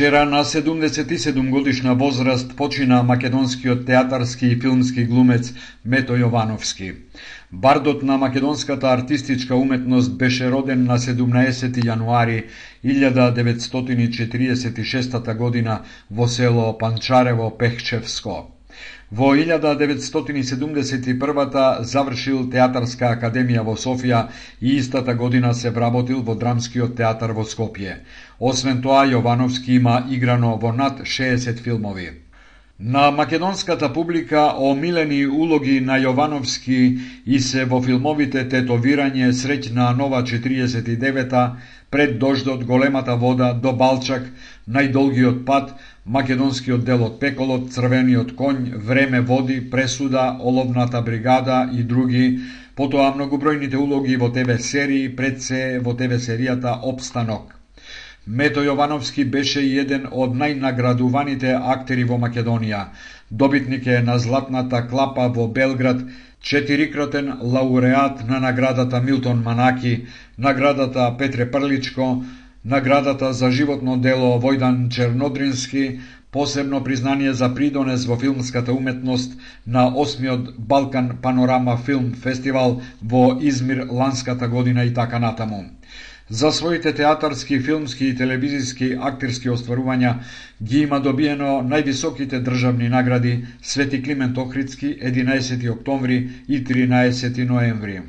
Вчера на 77 годишна возраст почина македонскиот театарски и филмски глумец Мето Јовановски. Бардот на македонската артистичка уметност беше роден на 17 јануари 1946 година во село Панчарево, Пехчевско. Во 1971 завршил Театарска академија во Софија и истата година се вработил во Драмскиот театар во Скопје. Освен тоа, Јовановски има играно во над 60 филмови. На македонската публика омилени улоги на Јовановски и се во филмовите Тетовирање, Среќна нова 49-та, Пред дождот, Големата вода, До Балчак, Најдолгиот пат, Македонскиот дел од Пеколот, Црвениот конј, Време води, Пресуда, Оловната бригада и други, потоа многобројните улоги во ТВ серии, пред се во ТВ серијата Обстанок. Мето Јовановски беше еден од најнаградуваните актери во Македонија. Добитник е на Златната клапа во Белград, четирикратен лауреат на наградата Милтон Манаки, наградата Петре Прличко, наградата за животно дело Војдан Чернодрински, посебно признание за придонес во филмската уметност на 8 Балкан Панорама Филм Фестивал во Измир ланската година и така натаму. За своите театарски, филмски и телевизиски актерски остварувања ги има добиено највисоките државни награди Свети Климент Охридски 11 октомври и 13 ноември.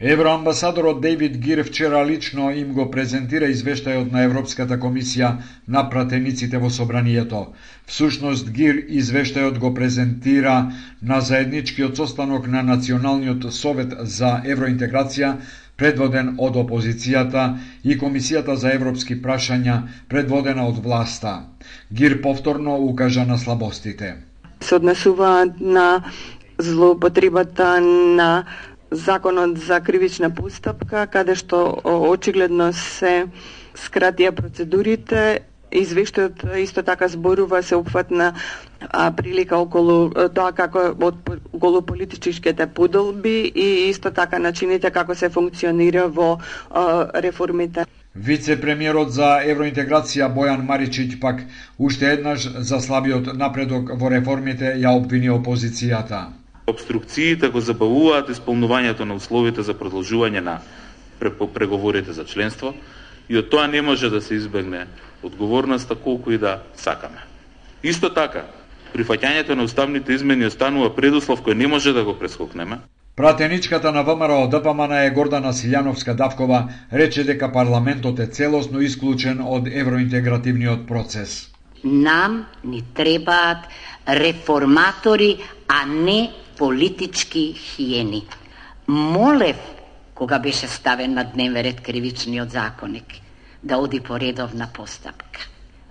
Евроамбасадорот Дейвид Гир вчера лично им го презентира извештајот на Европската комисија на пратениците во собранието. Всушност Гир извештајот го презентира на заедничкиот состанок на Националниот совет за евроинтеграција предводен од опозицијата и Комисијата за европски прашања, предводена од власта. Гир повторно укажа на слабостите. Се однесува на злоупотребата на законот за кривична постапка, каде што очигледно се скратија процедурите Извештајот исто така зборува се опфатна а, прилика околу тоа како од голополитичките политичките и исто така начините како се функционира во а, реформите. Вице-премиерот за евроинтеграција Бојан Маричиќ пак уште еднаш за слабиот напредок во реформите ја обвини опозицијата. Обструкциите го забавуваат исполнувањето на условите за продолжување на преговорите за членство и од тоа не може да се избегне одговорноста колку и да сакаме. Исто така, прифаќањето на уставните измени останува предуслов кој не може да го прескокнеме. Пратеничката на ВМРО ДПМН е Гордана Силјановска Давкова рече дека парламентот е целосно исклучен од евроинтегративниот процес. Нам ни требаат реформатори, а не политички хиени. Молев кога беше ставен на дневен ред кривичниот законник да оди по редовна постапка.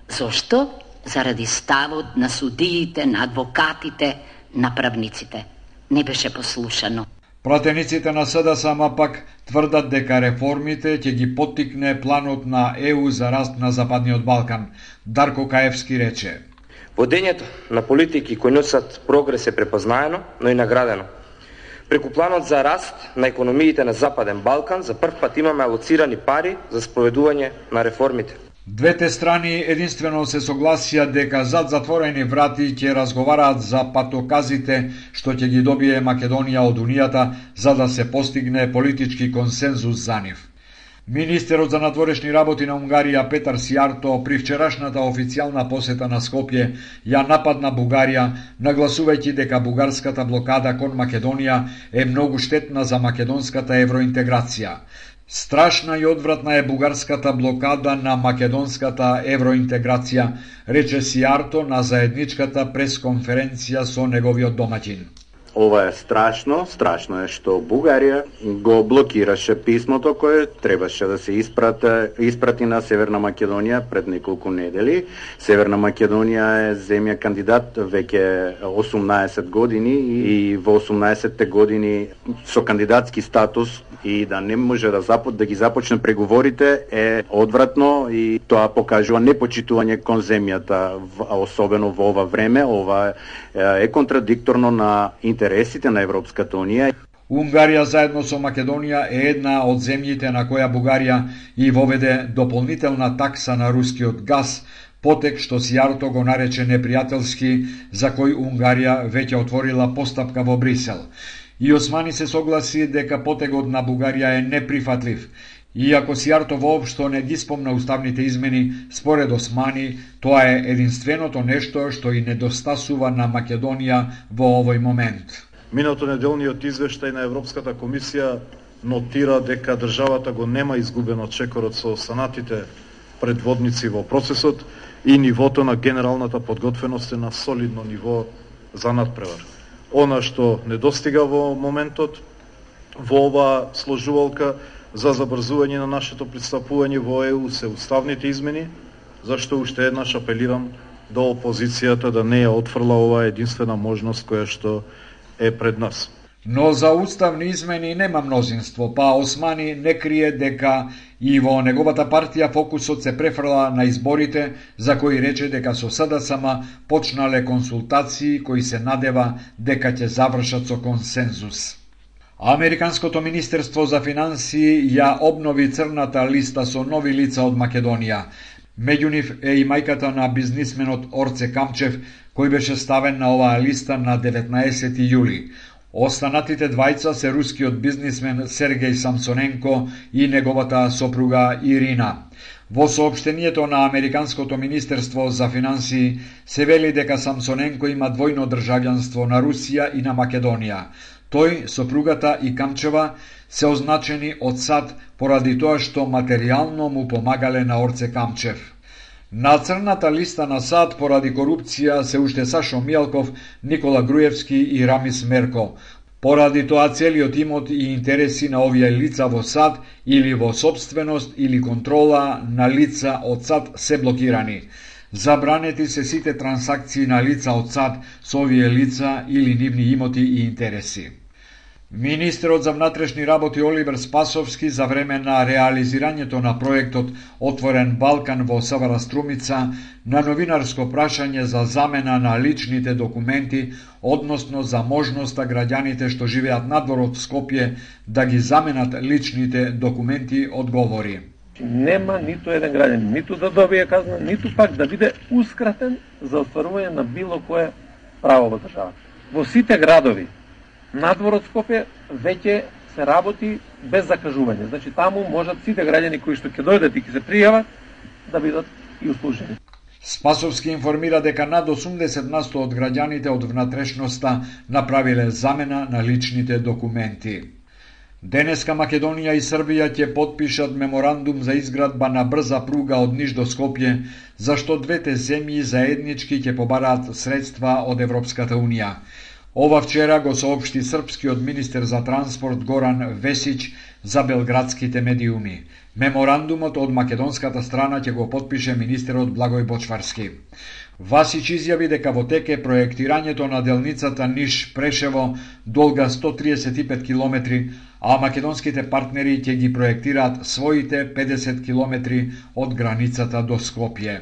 Зошто? Заради ставот на судиите, на адвокатите, на правниците. Не беше послушано. Пратениците на СДСМ пак тврдат дека реформите ќе ги поттикне планот на ЕУ за раст на Западниот Балкан. Дарко Каевски рече. Водењето на политики кои носат прогрес е препознаено, но и наградено. Преку планот за раст на економиите на Западен Балкан за прв пат имаме алоцирани пари за спроведување на реформите. Двете страни единствено се согласија дека зад затворени врати ќе разговараат за патоказите што ќе ги добие Македонија од Унијата за да се постигне политички консензус за нив. Министерот за надворешни работи на Унгарија Петар Сиарто при вчерашната официјална посета на Скопје ја нападна Бугарија, нагласувајќи дека бугарската блокада кон Македонија е многу штетна за македонската евроинтеграција. Страшна и одвратна е бугарската блокада на македонската евроинтеграција, рече Сиарто на заедничката пресконференција со неговиот домаќин. Ова е страшно, страшно е што Бугарија го блокираше писмото кое требаше да се испрати, испрати на Северна Македонија пред неколку недели. Северна Македонија е земја кандидат веќе 18 години и во 18 години со кандидатски статус и да не може да запот да ги започне преговорите е одвратно и тоа покажува непочитување кон земјата, особено во ова време, ова е контрадикторно на интересите на Европската Унија. Унгарија заедно со Македонија е една од земјите на која Бугарија и воведе дополнителна такса на рускиот газ, потек што Сијарто го нарече непријателски, за кој Унгарија веќе отворила постапка во Брисел. И Османи се согласи дека потегот на Бугарија е неприфатлив Иако Сијарто воопшто не ги спомна уставните измени, според Османи, тоа е единственото нешто што и недостасува на Македонија во овој момент. Минато неделниот извештај на Европската комисија нотира дека државата го нема изгубено чекорот со санатите предводници во процесот и нивото на генералната подготвеност е на солидно ниво за надпревар. Она што недостига во моментот во оваа сложувалка за забрзување на нашето пристапување во ЕУ се уставните измени, зашто уште еднаш апелирам до опозицијата да не ја отфрла оваа единствена можност која што е пред нас. Но за уставни измени нема мнозинство, па Османи не крие дека и во неговата партија фокусот се префрла на изборите, за кои рече дека со СДСМ почнале консултации кои се надева дека ќе завршат со консензус. Американското Министерство за финансии ја обнови црната листа со нови лица од Македонија. Меѓу нив е и мајката на бизнисменот Орце Камчев, кој беше ставен на оваа листа на 19 јули. Останатите двајца се рускиот бизнисмен Сергеј Самсоненко и неговата сопруга Ирина. Во сообштението на Американското Министерство за финансии се вели дека Самсоненко има двојно државјанство на Русија и на Македонија. Тој, сопругата и Камчева се означени од САД поради тоа што материјално му помагале на Орце Камчев. На црната листа на САД поради корупција се уште Сашо Мијалков, Никола Груевски и Рамис Мерко. Поради тоа целиот имот и интереси на овие лица во САД или во собственост или контрола на лица од САД се блокирани. Забранети се сите трансакции на лица од САД со овие лица или нивни имоти и интереси. Министерот за внатрешни работи Оливер Спасовски за време на реализирањето на проектот Отворен Балкан во Савара Струмица на новинарско прашање за замена на личните документи, односно за можноста граѓаните што живеат надвор од Скопје да ги заменат личните документи, одговори. Нема ниту еден граѓанин, ниту да добие казна, ниту пак да биде ускратен за остварување на било кое право во државата. Во сите градови надвор од Скопје веќе се работи без закажување. Значи таму можат сите граѓани кои што ќе дојдат и ќе се пријават да бидат и услужени. Спасовски информира дека над 80 насто од граѓаните од внатрешноста направиле замена на личните документи. Денеска Македонија и Србија ќе подпишат меморандум за изградба на брза пруга од Ниш до Скопје, зашто двете земји заеднички ќе побараат средства од Европската Унија. Ова вчера го соопшти српскиот министер за транспорт Горан Весич за белградските медиуми. Меморандумот од македонската страна ќе го подпише министерот Благој Бочварски. Васич изјави дека во теке проектирањето на делницата Ниш-Прешево долга 135 километри, а македонските партнери ќе ги проектираат своите 50 километри од границата до Скопје.